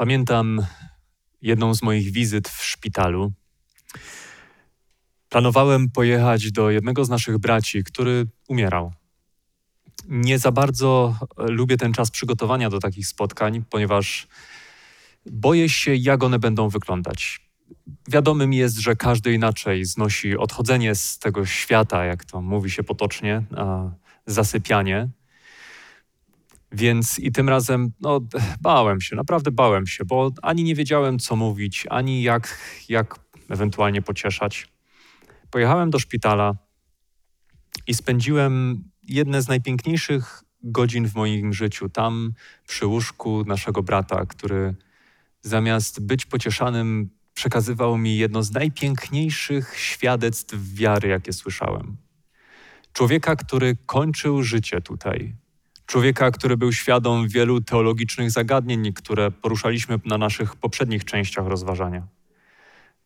Pamiętam jedną z moich wizyt w szpitalu. Planowałem pojechać do jednego z naszych braci, który umierał. Nie za bardzo lubię ten czas przygotowania do takich spotkań, ponieważ boję się, jak one będą wyglądać. Wiadomym jest, że każdy inaczej znosi odchodzenie z tego świata, jak to mówi się potocznie, zasypianie. Więc i tym razem no, bałem się, naprawdę bałem się, bo ani nie wiedziałem, co mówić, ani jak, jak ewentualnie pocieszać. Pojechałem do szpitala i spędziłem jedne z najpiękniejszych godzin w moim życiu tam przy łóżku naszego brata, który zamiast być pocieszanym, przekazywał mi jedno z najpiękniejszych świadectw wiary, jakie słyszałem. Człowieka, który kończył życie tutaj, człowieka, który był świadom wielu teologicznych zagadnień, które poruszaliśmy na naszych poprzednich częściach rozważania,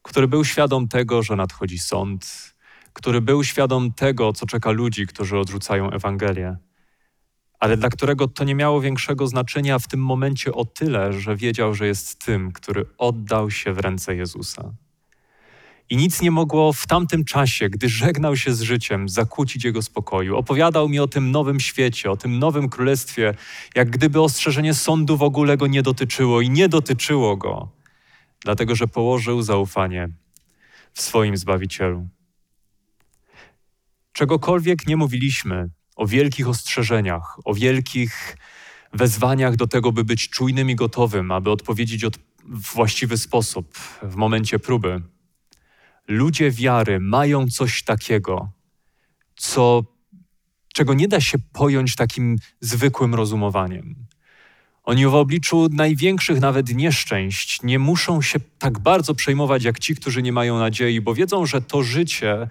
który był świadom tego, że nadchodzi sąd, który był świadom tego, co czeka ludzi, którzy odrzucają Ewangelię, ale dla którego to nie miało większego znaczenia w tym momencie o tyle, że wiedział, że jest tym, który oddał się w ręce Jezusa. I nic nie mogło w tamtym czasie, gdy żegnał się z życiem, zakłócić jego spokoju. Opowiadał mi o tym nowym świecie, o tym nowym królestwie, jak gdyby ostrzeżenie sądu w ogóle go nie dotyczyło i nie dotyczyło go, dlatego że położył zaufanie w swoim Zbawicielu. Czegokolwiek nie mówiliśmy o wielkich ostrzeżeniach, o wielkich wezwaniach do tego, by być czujnym i gotowym, aby odpowiedzieć od, w właściwy sposób w momencie próby ludzie wiary mają coś takiego, co, czego nie da się pojąć takim zwykłym rozumowaniem. Oni w obliczu największych nawet nieszczęść nie muszą się tak bardzo przejmować jak ci, którzy nie mają nadziei, bo wiedzą, że to życie,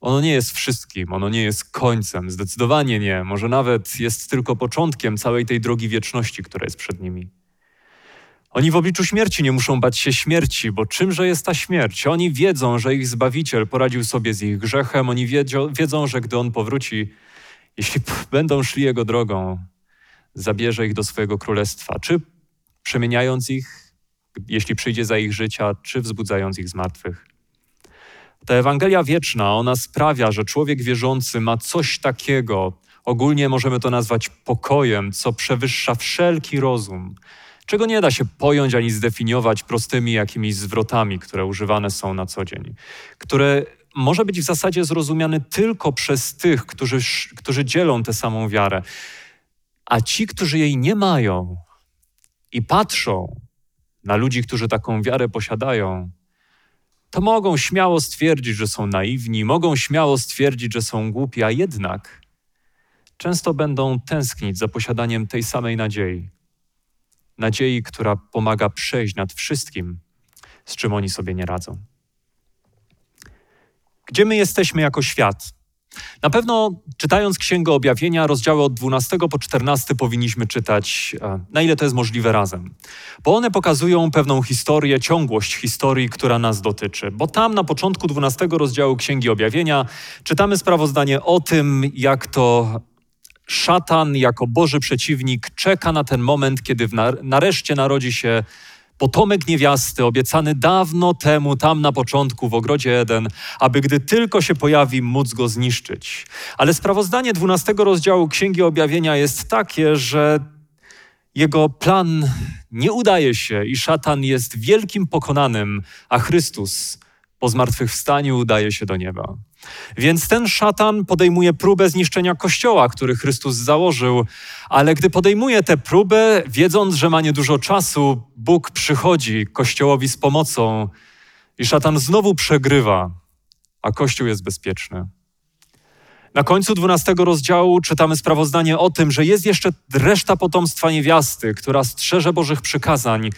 ono nie jest wszystkim, ono nie jest końcem, zdecydowanie nie, może nawet jest tylko początkiem całej tej drogi wieczności, która jest przed nimi. Oni w obliczu śmierci nie muszą bać się śmierci, bo czymże jest ta śmierć? Oni wiedzą, że ich Zbawiciel poradził sobie z ich grzechem, oni wiedzą, wiedzą że gdy On powróci, jeśli będą szli Jego drogą, zabierze ich do swojego królestwa, czy przemieniając ich, jeśli przyjdzie za ich życia, czy wzbudzając ich z martwych. Ta Ewangelia wieczna, ona sprawia, że człowiek wierzący ma coś takiego, ogólnie możemy to nazwać pokojem, co przewyższa wszelki rozum, czego nie da się pojąć ani zdefiniować prostymi jakimiś zwrotami, które używane są na co dzień, które może być w zasadzie zrozumiane tylko przez tych, którzy, którzy dzielą tę samą wiarę. A ci, którzy jej nie mają i patrzą na ludzi, którzy taką wiarę posiadają, to mogą śmiało stwierdzić, że są naiwni, mogą śmiało stwierdzić, że są głupi, a jednak często będą tęsknić za posiadaniem tej samej nadziei nadziei, która pomaga przejść nad wszystkim, z czym oni sobie nie radzą. Gdzie my jesteśmy jako świat? Na pewno czytając Księgę Objawienia, rozdziały od 12 po 14 powinniśmy czytać, e, na ile to jest możliwe razem. Bo one pokazują pewną historię, ciągłość historii, która nas dotyczy. Bo tam na początku 12 rozdziału Księgi Objawienia czytamy sprawozdanie o tym, jak to szatan jako Boży przeciwnik czeka na ten moment, kiedy nareszcie narodzi się potomek niewiasty, obiecany dawno temu, tam na początku w ogrodzie Eden, aby gdy tylko się pojawi, móc go zniszczyć. Ale sprawozdanie 12 rozdziału Księgi Objawienia jest takie, że jego plan nie udaje się i szatan jest wielkim pokonanym, a Chrystus po zmartwychwstaniu udaje się do nieba. Więc ten szatan podejmuje próbę zniszczenia kościoła, który Chrystus założył, ale gdy podejmuje tę próbę, wiedząc, że ma niedużo czasu, Bóg przychodzi kościołowi z pomocą i szatan znowu przegrywa, a kościół jest bezpieczny. Na końcu 12 rozdziału czytamy sprawozdanie o tym, że jest jeszcze reszta potomstwa niewiasty, która strzeże Bożych przykazań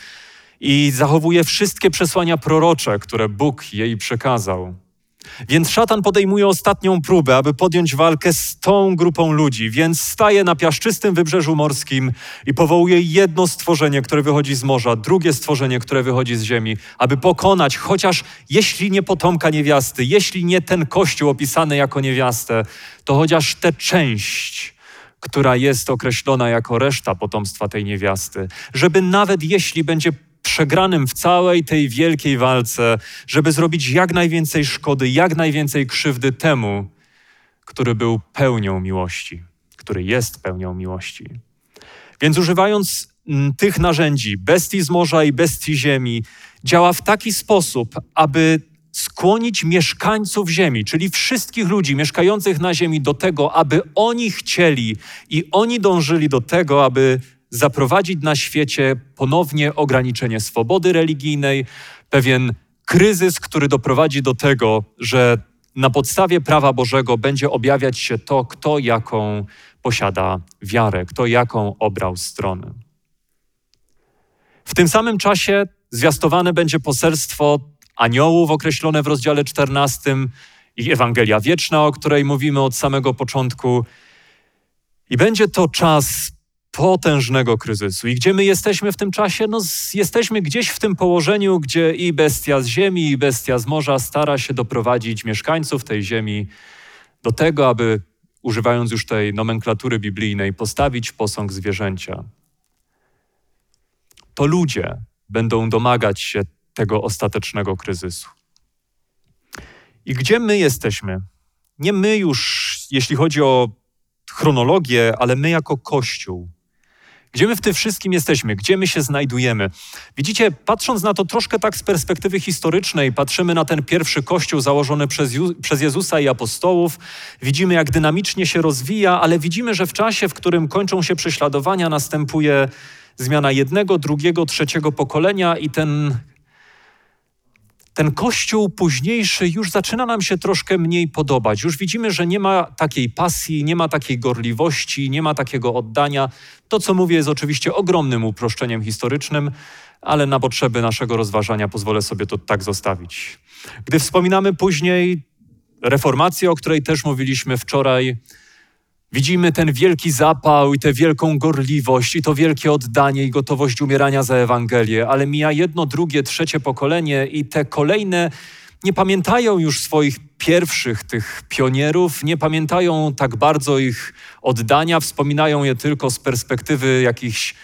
i zachowuje wszystkie przesłania prorocze, które Bóg jej przekazał. Więc szatan podejmuje ostatnią próbę, aby podjąć walkę z tą grupą ludzi, więc staje na piaszczystym wybrzeżu morskim i powołuje jedno stworzenie, które wychodzi z morza, drugie stworzenie, które wychodzi z ziemi, aby pokonać, chociaż jeśli nie potomka niewiasty, jeśli nie ten kościół opisany jako niewiastę, to chociaż tę część, która jest określona jako reszta potomstwa tej niewiasty, żeby nawet jeśli będzie przegranym w całej tej wielkiej walce, żeby zrobić jak najwięcej szkody, jak najwięcej krzywdy temu, który był pełnią miłości, który jest pełnią miłości. Więc używając mm, tych narzędzi, bestii z morza i bestii ziemi, działa w taki sposób, aby skłonić mieszkańców ziemi, czyli wszystkich ludzi mieszkających na ziemi, do tego, aby oni chcieli i oni dążyli do tego, aby zaprowadzić na świecie ponownie ograniczenie swobody religijnej, pewien kryzys, który doprowadzi do tego, że na podstawie prawa Bożego będzie objawiać się to, kto jaką posiada wiarę, kto jaką obrał stronę. W tym samym czasie zwiastowane będzie poselstwo aniołów określone w rozdziale 14 i Ewangelia Wieczna, o której mówimy od samego początku. I będzie to czas potężnego kryzysu. I gdzie my jesteśmy w tym czasie? No, jesteśmy gdzieś w tym położeniu, gdzie i bestia z ziemi, i bestia z morza stara się doprowadzić mieszkańców tej ziemi do tego, aby, używając już tej nomenklatury biblijnej, postawić posąg zwierzęcia. To ludzie będą domagać się tego ostatecznego kryzysu. I gdzie my jesteśmy? Nie my już, jeśli chodzi o chronologię, ale my jako Kościół. Gdzie my w tym wszystkim jesteśmy? Gdzie my się znajdujemy? Widzicie, patrząc na to troszkę tak z perspektywy historycznej, patrzymy na ten pierwszy kościół założony przez, przez Jezusa i apostołów, widzimy jak dynamicznie się rozwija, ale widzimy, że w czasie, w którym kończą się prześladowania, następuje zmiana jednego, drugiego, trzeciego pokolenia i ten ten kościół późniejszy już zaczyna nam się troszkę mniej podobać. Już widzimy, że nie ma takiej pasji, nie ma takiej gorliwości, nie ma takiego oddania. To, co mówię, jest oczywiście ogromnym uproszczeniem historycznym, ale na potrzeby naszego rozważania pozwolę sobie to tak zostawić. Gdy wspominamy później reformację, o której też mówiliśmy wczoraj, Widzimy ten wielki zapał i tę wielką gorliwość i to wielkie oddanie i gotowość umierania za Ewangelię, ale mija jedno, drugie, trzecie pokolenie i te kolejne nie pamiętają już swoich pierwszych tych pionierów, nie pamiętają tak bardzo ich oddania, wspominają je tylko z perspektywy jakichś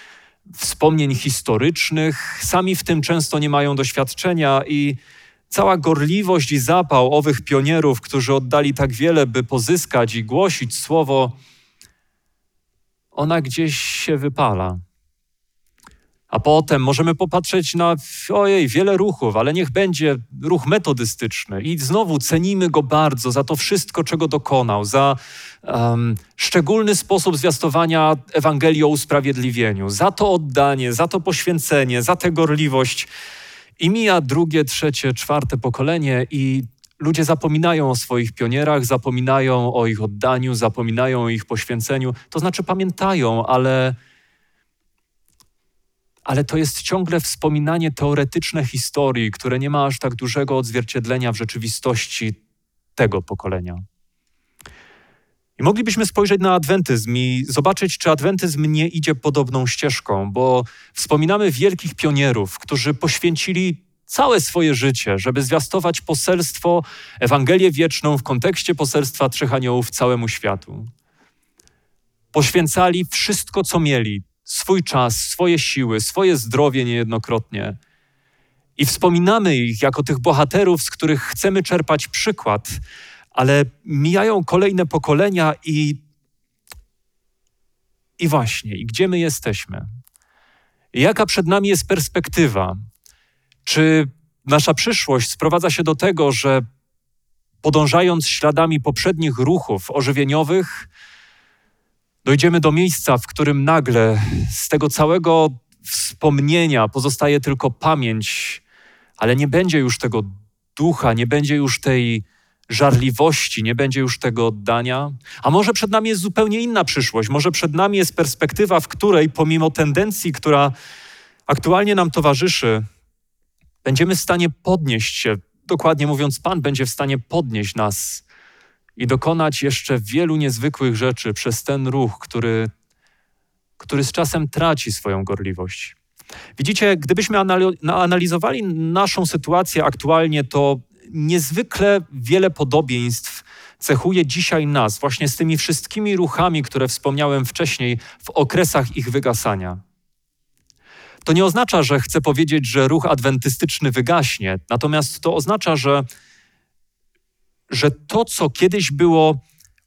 wspomnień historycznych, sami w tym często nie mają doświadczenia i Cała gorliwość i zapał owych pionierów, którzy oddali tak wiele, by pozyskać i głosić słowo, ona gdzieś się wypala. A potem możemy popatrzeć na, ojej, wiele ruchów, ale niech będzie ruch metodystyczny. I znowu cenimy go bardzo za to wszystko, czego dokonał, za um, szczególny sposób zwiastowania Ewangelii o usprawiedliwieniu, za to oddanie, za to poświęcenie, za tę gorliwość. I mija drugie, trzecie, czwarte pokolenie i ludzie zapominają o swoich pionierach, zapominają o ich oddaniu, zapominają o ich poświęceniu. To znaczy pamiętają, ale, ale to jest ciągle wspominanie teoretyczne historii, które nie ma aż tak dużego odzwierciedlenia w rzeczywistości tego pokolenia. Moglibyśmy spojrzeć na adwentyzm i zobaczyć, czy adwentyzm nie idzie podobną ścieżką, bo wspominamy wielkich pionierów, którzy poświęcili całe swoje życie, żeby zwiastować poselstwo, Ewangelię wieczną w kontekście poselstwa Trzech Aniołów całemu światu. Poświęcali wszystko, co mieli, swój czas, swoje siły, swoje zdrowie niejednokrotnie. I wspominamy ich jako tych bohaterów, z których chcemy czerpać przykład, ale mijają kolejne pokolenia i, i właśnie, i gdzie my jesteśmy? Jaka przed nami jest perspektywa? Czy nasza przyszłość sprowadza się do tego, że podążając śladami poprzednich ruchów ożywieniowych, dojdziemy do miejsca, w którym nagle z tego całego wspomnienia pozostaje tylko pamięć, ale nie będzie już tego ducha, nie będzie już tej żarliwości, nie będzie już tego oddania. A może przed nami jest zupełnie inna przyszłość, może przed nami jest perspektywa, w której pomimo tendencji, która aktualnie nam towarzyszy, będziemy w stanie podnieść się, dokładnie mówiąc, Pan będzie w stanie podnieść nas i dokonać jeszcze wielu niezwykłych rzeczy przez ten ruch, który, który z czasem traci swoją gorliwość. Widzicie, gdybyśmy analizowali naszą sytuację aktualnie, to niezwykle wiele podobieństw cechuje dzisiaj nas, właśnie z tymi wszystkimi ruchami, które wspomniałem wcześniej, w okresach ich wygasania. To nie oznacza, że chcę powiedzieć, że ruch adwentystyczny wygaśnie, natomiast to oznacza, że, że to, co kiedyś było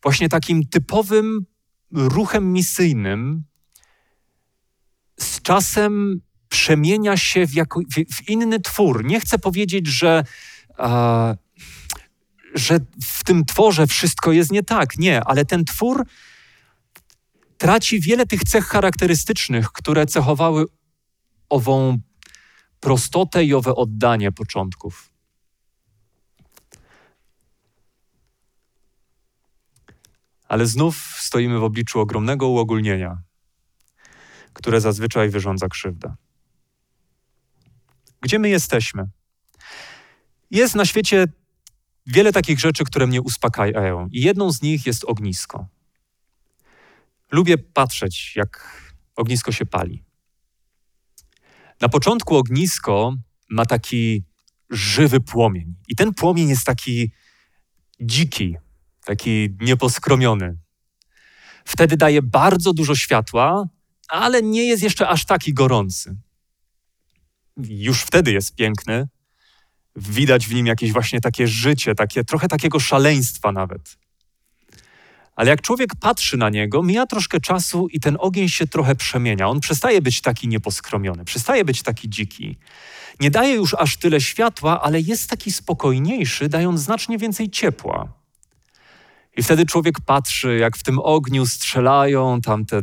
właśnie takim typowym ruchem misyjnym, z czasem przemienia się w, jako, w, w inny twór. Nie chcę powiedzieć, że, że w tym tworze wszystko jest nie tak. Nie, ale ten twór traci wiele tych cech charakterystycznych, które cechowały ową prostotę i owe oddanie początków. Ale znów stoimy w obliczu ogromnego uogólnienia, które zazwyczaj wyrządza krzywdę. Gdzie my jesteśmy? Jest na świecie wiele takich rzeczy, które mnie uspokajają, i jedną z nich jest ognisko. Lubię patrzeć, jak ognisko się pali. Na początku ognisko ma taki żywy płomień, i ten płomień jest taki dziki, taki nieposkromiony. Wtedy daje bardzo dużo światła, ale nie jest jeszcze aż taki gorący już wtedy jest piękny. Widać w nim jakieś właśnie takie życie, takie, trochę takiego szaleństwa nawet. Ale jak człowiek patrzy na niego, mija troszkę czasu i ten ogień się trochę przemienia. On przestaje być taki nieposkromiony, przestaje być taki dziki. Nie daje już aż tyle światła, ale jest taki spokojniejszy, dając znacznie więcej ciepła. I wtedy człowiek patrzy, jak w tym ogniu strzelają tam te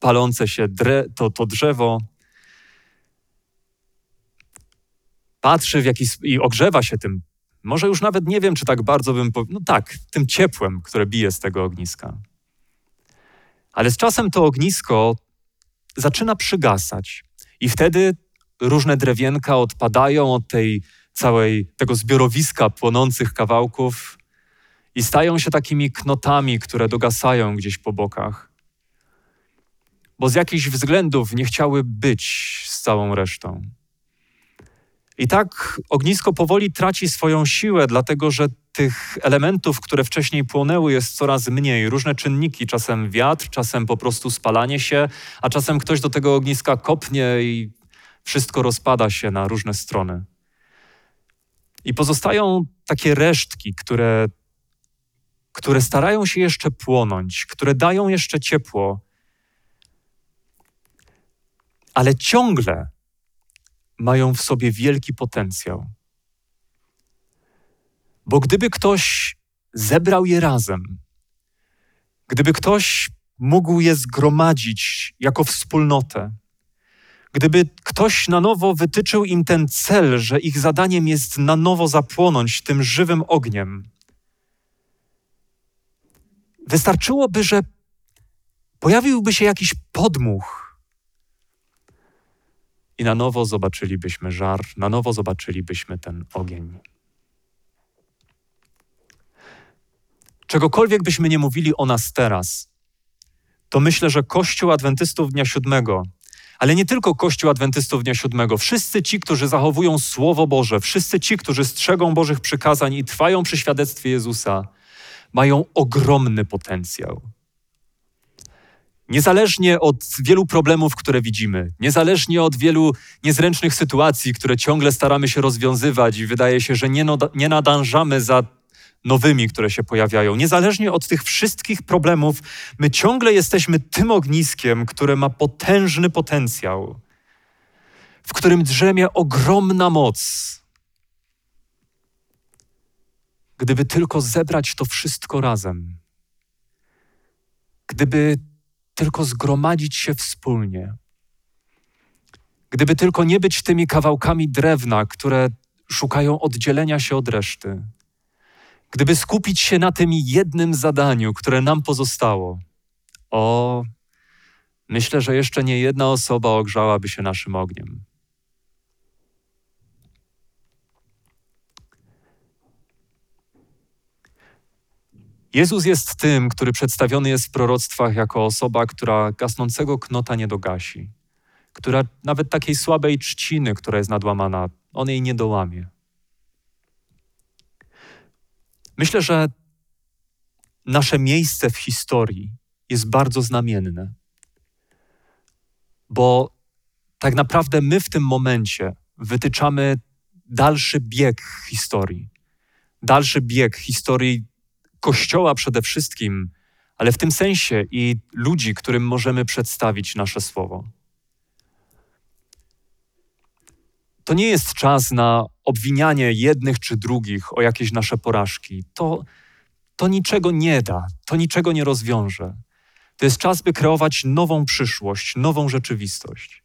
palące się dre, to, to drzewo patrzy w jakiś, i ogrzewa się tym. Może już nawet nie wiem, czy tak bardzo bym. No tak, tym ciepłem, które bije z tego ogniska. Ale z czasem to ognisko zaczyna przygasać, i wtedy różne drewienka odpadają od tej całej tego zbiorowiska płonących kawałków i stają się takimi knotami, które dogasają gdzieś po bokach. Bo z jakichś względów nie chciały być z całą resztą. I tak ognisko powoli traci swoją siłę, dlatego że tych elementów, które wcześniej płonęły, jest coraz mniej. Różne czynniki, czasem wiatr, czasem po prostu spalanie się, a czasem ktoś do tego ogniska kopnie i wszystko rozpada się na różne strony. I pozostają takie resztki, które, które starają się jeszcze płonąć, które dają jeszcze ciepło, ale ciągle mają w sobie wielki potencjał. Bo gdyby ktoś zebrał je razem, gdyby ktoś mógł je zgromadzić jako wspólnotę, gdyby ktoś na nowo wytyczył im ten cel, że ich zadaniem jest na nowo zapłonąć tym żywym ogniem, wystarczyłoby, że pojawiłby się jakiś podmuch, i na nowo zobaczylibyśmy żar, na nowo zobaczylibyśmy ten ogień. Czegokolwiek byśmy nie mówili o nas teraz, to myślę, że Kościół Adwentystów Dnia Siódmego, ale nie tylko Kościół Adwentystów Dnia Siódmego, wszyscy ci, którzy zachowują Słowo Boże, wszyscy ci, którzy strzegą Bożych przykazań i trwają przy świadectwie Jezusa, mają ogromny potencjał. Niezależnie od wielu problemów, które widzimy, niezależnie od wielu niezręcznych sytuacji, które ciągle staramy się rozwiązywać i wydaje się, że nie, nie nadążamy za nowymi, które się pojawiają, niezależnie od tych wszystkich problemów, my ciągle jesteśmy tym ogniskiem, które ma potężny potencjał, w którym drzemie ogromna moc. Gdyby tylko zebrać to wszystko razem, gdyby tylko zgromadzić się wspólnie. Gdyby tylko nie być tymi kawałkami drewna, które szukają oddzielenia się od reszty. Gdyby skupić się na tym jednym zadaniu, które nam pozostało. O, myślę, że jeszcze nie jedna osoba ogrzałaby się naszym ogniem. Jezus jest tym, który przedstawiony jest w proroctwach jako osoba, która gasnącego knota nie dogasi, która nawet takiej słabej trzciny, która jest nadłamana, on jej nie dołamie. Myślę, że nasze miejsce w historii jest bardzo znamienne. Bo tak naprawdę my w tym momencie wytyczamy dalszy bieg historii. Dalszy bieg historii Kościoła przede wszystkim, ale w tym sensie i ludzi, którym możemy przedstawić nasze słowo. To nie jest czas na obwinianie jednych czy drugich o jakieś nasze porażki. To, to niczego nie da, to niczego nie rozwiąże. To jest czas, by kreować nową przyszłość, nową rzeczywistość.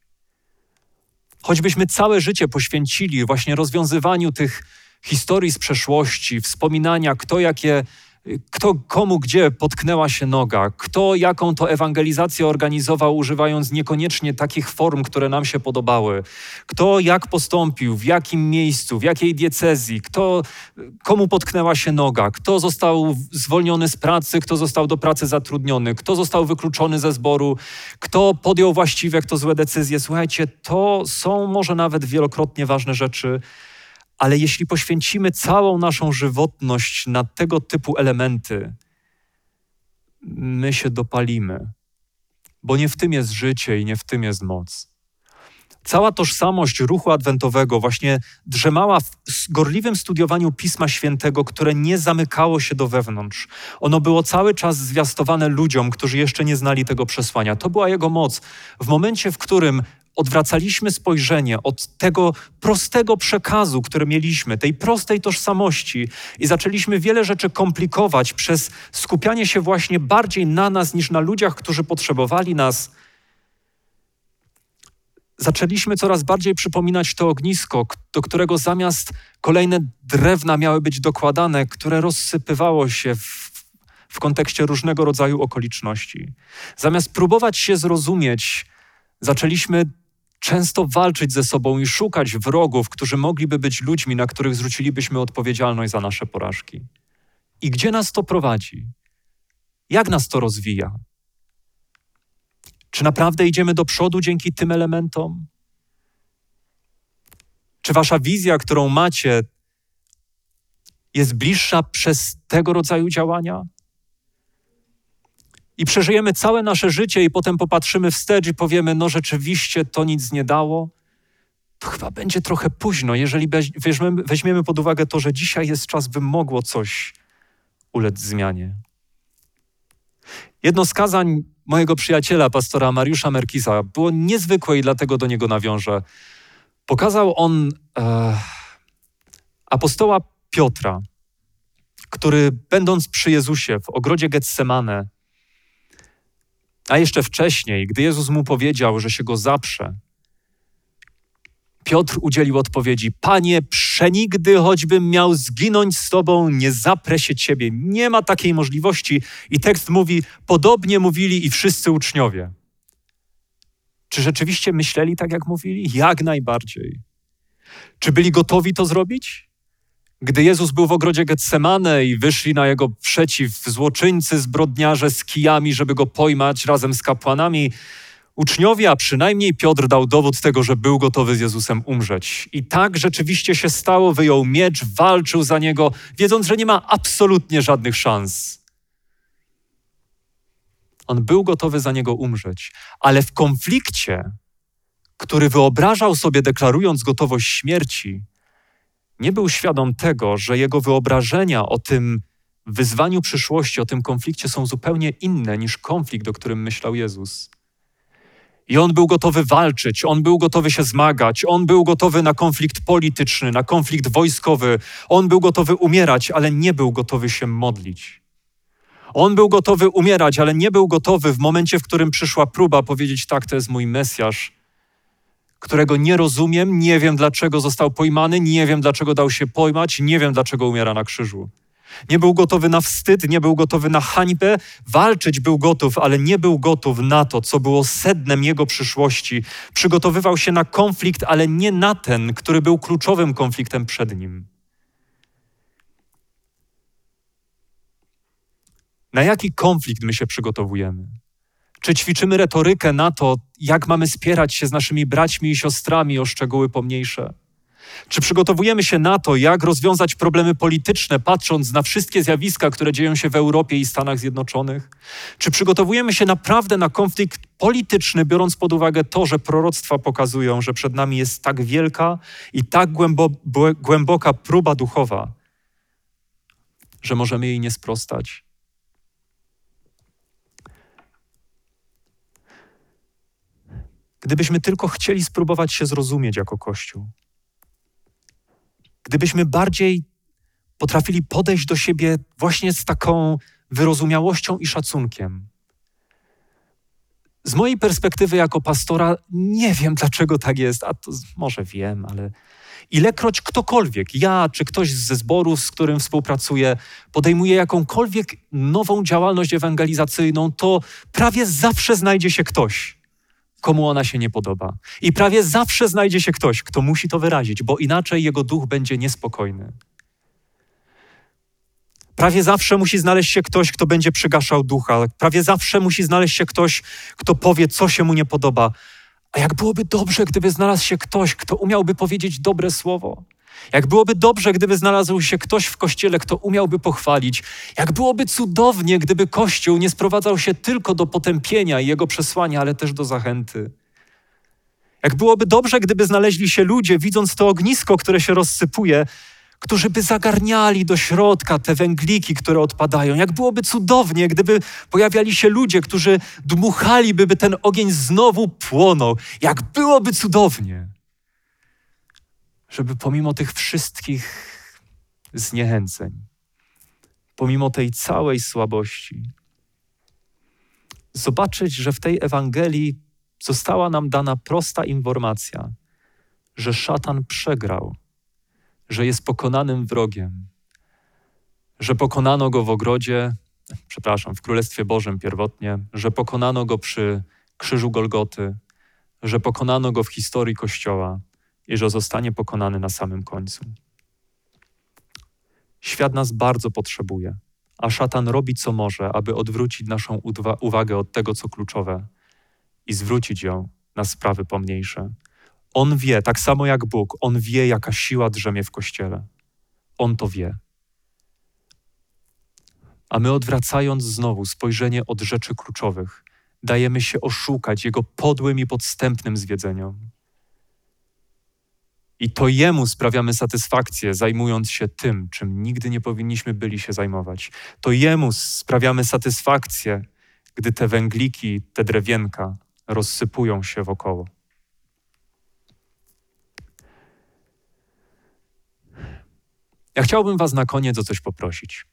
Choćbyśmy całe życie poświęcili właśnie rozwiązywaniu tych historii z przeszłości, wspominania, kto jakie kto komu gdzie potknęła się noga, kto jaką to ewangelizację organizował, używając niekoniecznie takich form, które nam się podobały, kto jak postąpił, w jakim miejscu, w jakiej diecezji, kto, komu potknęła się noga, kto został zwolniony z pracy, kto został do pracy zatrudniony, kto został wykluczony ze zboru, kto podjął właściwe, kto złe decyzje. Słuchajcie, to są może nawet wielokrotnie ważne rzeczy ale jeśli poświęcimy całą naszą żywotność na tego typu elementy, my się dopalimy, bo nie w tym jest życie i nie w tym jest moc. Cała tożsamość ruchu adwentowego właśnie drzemała w gorliwym studiowaniu Pisma Świętego, które nie zamykało się do wewnątrz. Ono było cały czas zwiastowane ludziom, którzy jeszcze nie znali tego przesłania. To była jego moc. W momencie, w którym odwracaliśmy spojrzenie od tego prostego przekazu, który mieliśmy, tej prostej tożsamości i zaczęliśmy wiele rzeczy komplikować przez skupianie się właśnie bardziej na nas niż na ludziach, którzy potrzebowali nas. Zaczęliśmy coraz bardziej przypominać to ognisko, do którego zamiast kolejne drewna miały być dokładane, które rozsypywało się w, w kontekście różnego rodzaju okoliczności. Zamiast próbować się zrozumieć, zaczęliśmy często walczyć ze sobą i szukać wrogów, którzy mogliby być ludźmi, na których zwrócilibyśmy odpowiedzialność za nasze porażki. I gdzie nas to prowadzi? Jak nas to rozwija? Czy naprawdę idziemy do przodu dzięki tym elementom? Czy wasza wizja, którą macie, jest bliższa przez tego rodzaju działania? I przeżyjemy całe nasze życie i potem popatrzymy wstecz i powiemy, no rzeczywiście to nic nie dało, to chyba będzie trochę późno, jeżeli weźmiemy, weźmiemy pod uwagę to, że dzisiaj jest czas, by mogło coś ulec zmianie. Jedno z kazań mojego przyjaciela, pastora Mariusza Merkisa, było niezwykłe i dlatego do niego nawiążę. Pokazał on e, apostoła Piotra, który będąc przy Jezusie w ogrodzie Getsemane, a jeszcze wcześniej, gdy Jezus mu powiedział, że się go zaprze, Piotr udzielił odpowiedzi: Panie, przenigdy choćbym miał zginąć z Tobą, nie zaprę się Ciebie. Nie ma takiej możliwości. I tekst mówi: Podobnie mówili i wszyscy uczniowie. Czy rzeczywiście myśleli tak, jak mówili? Jak najbardziej. Czy byli gotowi to zrobić? Gdy Jezus był w ogrodzie Getsemane i wyszli na jego przeciw złoczyńcy, zbrodniarze z kijami, żeby go pojmać razem z kapłanami, uczniowie, a przynajmniej Piotr dał dowód tego, że był gotowy z Jezusem umrzeć. I tak rzeczywiście się stało, wyjął miecz, walczył za niego, wiedząc, że nie ma absolutnie żadnych szans. On był gotowy za niego umrzeć, ale w konflikcie, który wyobrażał sobie, deklarując gotowość śmierci, nie był świadom tego, że jego wyobrażenia o tym wyzwaniu przyszłości, o tym konflikcie są zupełnie inne niż konflikt, o którym myślał Jezus. I on był gotowy walczyć, on był gotowy się zmagać, on był gotowy na konflikt polityczny, na konflikt wojskowy, on był gotowy umierać, ale nie był gotowy się modlić. On był gotowy umierać, ale nie był gotowy w momencie, w którym przyszła próba powiedzieć: Tak, to jest mój Mesjasz, którego nie rozumiem, nie wiem dlaczego został pojmany, nie wiem dlaczego dał się pojmać, nie wiem dlaczego umiera na krzyżu. Nie był gotowy na wstyd, nie był gotowy na hańbę, walczyć był gotów, ale nie był gotów na to, co było sednem jego przyszłości. Przygotowywał się na konflikt, ale nie na ten, który był kluczowym konfliktem przed nim. Na jaki konflikt my się przygotowujemy? Czy ćwiczymy retorykę na to, jak mamy spierać się z naszymi braćmi i siostrami o szczegóły pomniejsze? Czy przygotowujemy się na to, jak rozwiązać problemy polityczne, patrząc na wszystkie zjawiska, które dzieją się w Europie i Stanach Zjednoczonych? Czy przygotowujemy się naprawdę na konflikt polityczny, biorąc pod uwagę to, że proroctwa pokazują, że przed nami jest tak wielka i tak głębo, głęboka próba duchowa, że możemy jej nie sprostać? Gdybyśmy tylko chcieli spróbować się zrozumieć jako Kościół, gdybyśmy bardziej potrafili podejść do siebie właśnie z taką wyrozumiałością i szacunkiem. Z mojej perspektywy jako pastora nie wiem, dlaczego tak jest, a to może wiem, ale ilekroć ktokolwiek, ja czy ktoś ze zboru, z którym współpracuję, podejmuje jakąkolwiek nową działalność ewangelizacyjną, to prawie zawsze znajdzie się ktoś, komu ona się nie podoba. I prawie zawsze znajdzie się ktoś, kto musi to wyrazić, bo inaczej jego duch będzie niespokojny. Prawie zawsze musi znaleźć się ktoś, kto będzie przygaszał ducha. Prawie zawsze musi znaleźć się ktoś, kto powie, co się mu nie podoba. A jak byłoby dobrze, gdyby znalazł się ktoś, kto umiałby powiedzieć dobre słowo. Jak byłoby dobrze, gdyby znalazł się ktoś w kościele, kto umiałby pochwalić. Jak byłoby cudownie, gdyby kościół nie sprowadzał się tylko do potępienia i jego przesłania, ale też do zachęty. Jak byłoby dobrze, gdyby znaleźli się ludzie, widząc to ognisko, które się rozsypuje, którzy by zagarniali do środka te węgliki, które odpadają. Jak byłoby cudownie, gdyby pojawiali się ludzie, którzy dmuchaliby, by ten ogień znowu płonął. Jak byłoby cudownie żeby pomimo tych wszystkich zniechęceń, pomimo tej całej słabości, zobaczyć, że w tej Ewangelii została nam dana prosta informacja, że szatan przegrał, że jest pokonanym wrogiem, że pokonano go w ogrodzie, przepraszam, w Królestwie Bożym pierwotnie, że pokonano go przy krzyżu Golgoty, że pokonano go w historii Kościoła i że zostanie pokonany na samym końcu. Świat nas bardzo potrzebuje, a szatan robi co może, aby odwrócić naszą uwagę od tego, co kluczowe i zwrócić ją na sprawy pomniejsze. On wie, tak samo jak Bóg, on wie, jaka siła drzemie w kościele. On to wie. A my odwracając znowu spojrzenie od rzeczy kluczowych, dajemy się oszukać jego podłym i podstępnym zwiedzeniom. I to Jemu sprawiamy satysfakcję, zajmując się tym, czym nigdy nie powinniśmy byli się zajmować. To Jemu sprawiamy satysfakcję, gdy te węgliki, te drewienka rozsypują się wokoło. Ja chciałbym Was na koniec o coś poprosić.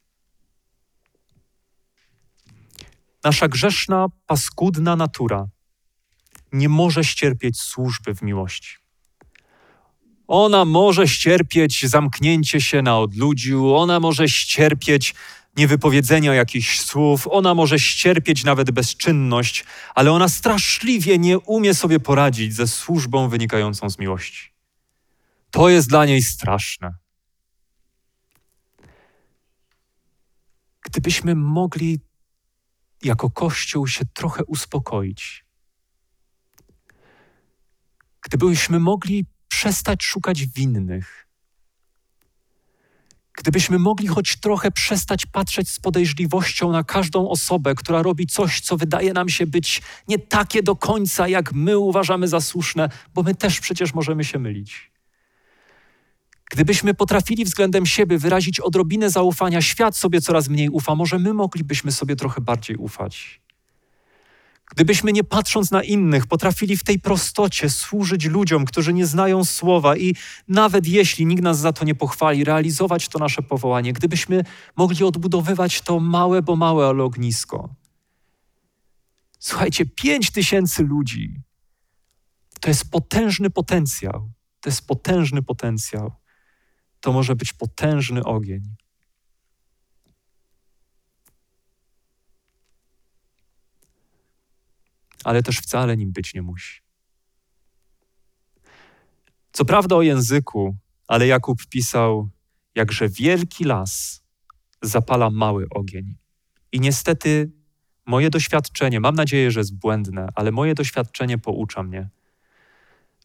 Nasza grzeszna, paskudna natura nie może ścierpieć służby w miłości. Ona może ścierpieć zamknięcie się na odludziu, ona może ścierpieć niewypowiedzenia jakichś słów, ona może ścierpieć nawet bezczynność, ale ona straszliwie nie umie sobie poradzić ze służbą wynikającą z miłości. To jest dla niej straszne. Gdybyśmy mogli jako Kościół się trochę uspokoić, gdybyśmy mogli przestać szukać winnych. Gdybyśmy mogli choć trochę przestać patrzeć z podejrzliwością na każdą osobę, która robi coś, co wydaje nam się być nie takie do końca, jak my uważamy za słuszne, bo my też przecież możemy się mylić. Gdybyśmy potrafili względem siebie wyrazić odrobinę zaufania, świat sobie coraz mniej ufa, może my moglibyśmy sobie trochę bardziej ufać. Gdybyśmy nie patrząc na innych, potrafili w tej prostocie służyć ludziom, którzy nie znają słowa i nawet jeśli nikt nas za to nie pochwali, realizować to nasze powołanie, gdybyśmy mogli odbudowywać to małe, bo małe, ale ognisko. Słuchajcie, pięć tysięcy ludzi to jest potężny potencjał. To jest potężny potencjał. To może być potężny ogień. Ale też wcale nim być nie musi. Co prawda o języku, ale Jakub pisał, jakże wielki las zapala mały ogień. I niestety moje doświadczenie, mam nadzieję, że jest błędne, ale moje doświadczenie poucza mnie,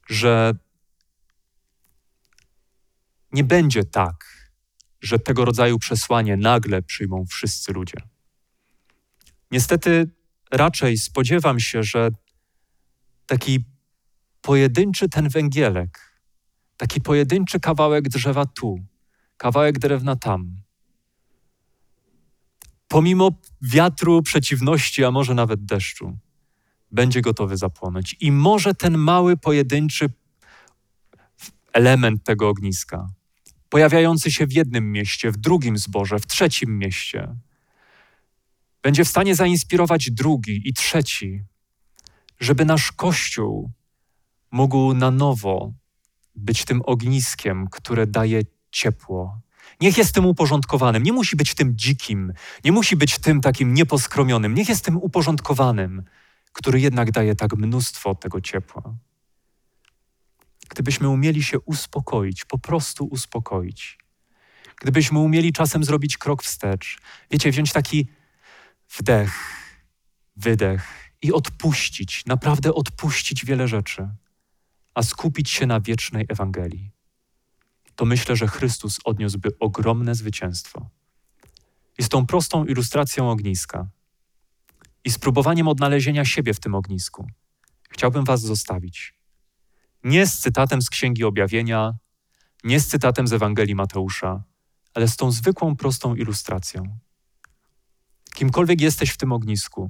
że nie będzie tak, że tego rodzaju przesłanie nagle przyjmą wszyscy ludzie. Niestety raczej spodziewam się, że taki pojedynczy ten węgielek, taki pojedynczy kawałek drzewa tu, kawałek drewna tam, pomimo wiatru, przeciwności, a może nawet deszczu, będzie gotowy zapłonąć. I może ten mały, pojedynczy element tego ogniska, pojawiający się w jednym mieście, w drugim zborze, w trzecim mieście, będzie w stanie zainspirować drugi i trzeci, żeby nasz Kościół mógł na nowo być tym ogniskiem, które daje ciepło. Niech jest tym uporządkowanym, nie musi być tym dzikim, nie musi być tym takim nieposkromionym, niech jest tym uporządkowanym, który jednak daje tak mnóstwo tego ciepła. Gdybyśmy umieli się uspokoić, po prostu uspokoić, gdybyśmy umieli czasem zrobić krok wstecz, wiecie, wziąć taki wdech, wydech i odpuścić, naprawdę odpuścić wiele rzeczy, a skupić się na wiecznej Ewangelii, to myślę, że Chrystus odniósłby ogromne zwycięstwo. Z tą prostą ilustracją ogniska i spróbowaniem odnalezienia siebie w tym ognisku chciałbym Was zostawić. Nie z cytatem z Księgi Objawienia, nie z cytatem z Ewangelii Mateusza, ale z tą zwykłą, prostą ilustracją. Kimkolwiek jesteś w tym ognisku,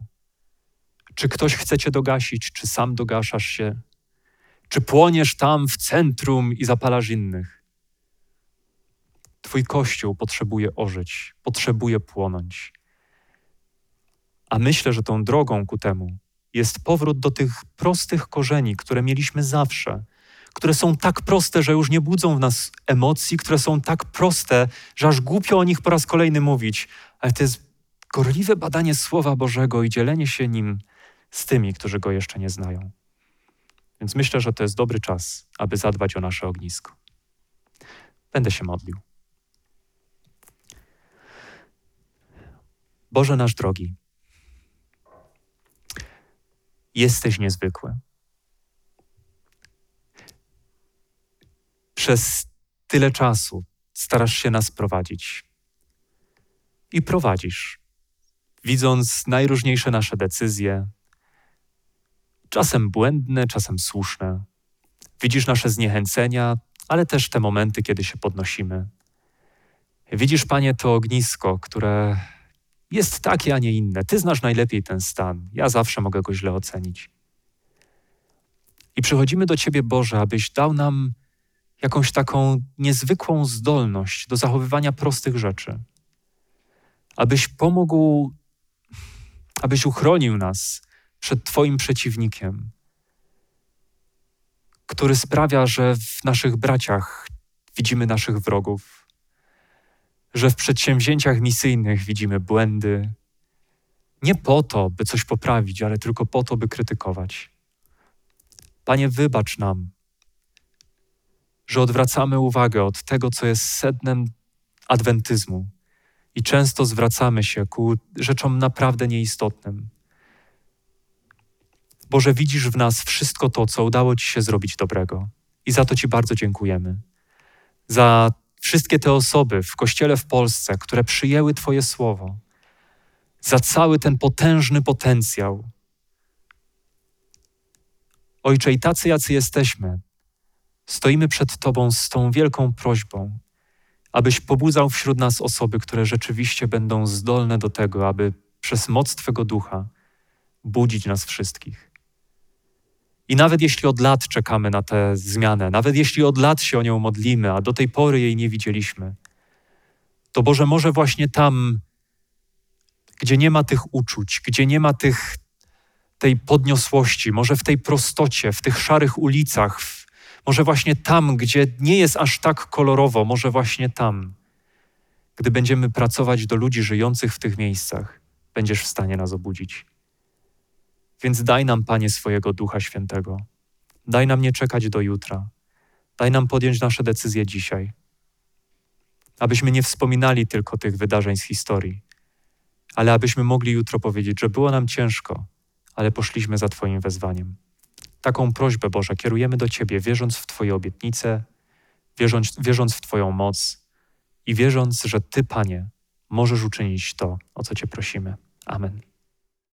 czy ktoś chce cię dogasić, czy sam dogaszasz się, czy płoniesz tam w centrum i zapalasz innych. Twój kościół potrzebuje ożyć, potrzebuje płonąć. A myślę, że tą drogą ku temu jest powrót do tych prostych korzeni, które mieliśmy zawsze, które są tak proste, że już nie budzą w nas emocji, które są tak proste, że aż głupio o nich po raz kolejny mówić, ale to jest gorliwe badanie Słowa Bożego i dzielenie się nim z tymi, którzy go jeszcze nie znają. Więc myślę, że to jest dobry czas, aby zadbać o nasze ognisko. Będę się modlił. Boże nasz drogi, jesteś niezwykły. Przez tyle czasu starasz się nas prowadzić i prowadzisz, widząc najróżniejsze nasze decyzje, czasem błędne, czasem słuszne. Widzisz nasze zniechęcenia, ale też te momenty, kiedy się podnosimy. Widzisz, Panie, to ognisko, które jest takie, a nie inne. Ty znasz najlepiej ten stan. Ja zawsze mogę go źle ocenić. I przychodzimy do Ciebie, Boże, abyś dał nam jakąś taką niezwykłą zdolność do zachowywania prostych rzeczy. Abyś pomógł, abyś uchronił nas przed Twoim przeciwnikiem, który sprawia, że w naszych braciach widzimy naszych wrogów, że w przedsięwzięciach misyjnych widzimy błędy. Nie po to, by coś poprawić, ale tylko po to, by krytykować. Panie, wybacz nam, że odwracamy uwagę od tego, co jest sednem adwentyzmu i często zwracamy się ku rzeczom naprawdę nieistotnym. Boże, widzisz w nas wszystko to, co udało Ci się zrobić dobrego. I za to Ci bardzo dziękujemy. Za wszystkie te osoby w Kościele w Polsce, które przyjęły Twoje słowo. Za cały ten potężny potencjał. Ojcze, i tacy, jacy jesteśmy, stoimy przed Tobą z tą wielką prośbą, abyś pobudzał wśród nas osoby, które rzeczywiście będą zdolne do tego, aby przez moc Twego ducha budzić nas wszystkich. I nawet jeśli od lat czekamy na tę zmianę, nawet jeśli od lat się o nią modlimy, a do tej pory jej nie widzieliśmy, to Boże, może właśnie tam, gdzie nie ma tych uczuć, gdzie nie ma tych, tej podniosłości, może w tej prostocie, w tych szarych ulicach, w, może właśnie tam, gdzie nie jest aż tak kolorowo, może właśnie tam, gdy będziemy pracować do ludzi żyjących w tych miejscach, będziesz w stanie nas obudzić. Więc daj nam, Panie, swojego Ducha Świętego. Daj nam nie czekać do jutra. Daj nam podjąć nasze decyzje dzisiaj. Abyśmy nie wspominali tylko tych wydarzeń z historii, ale abyśmy mogli jutro powiedzieć, że było nam ciężko, ale poszliśmy za Twoim wezwaniem. Taką prośbę, Boże, kierujemy do Ciebie, wierząc w Twoje obietnice wierząc, wierząc w Twoją moc i wierząc, że Ty, Panie, możesz uczynić to, o co Cię prosimy. Amen.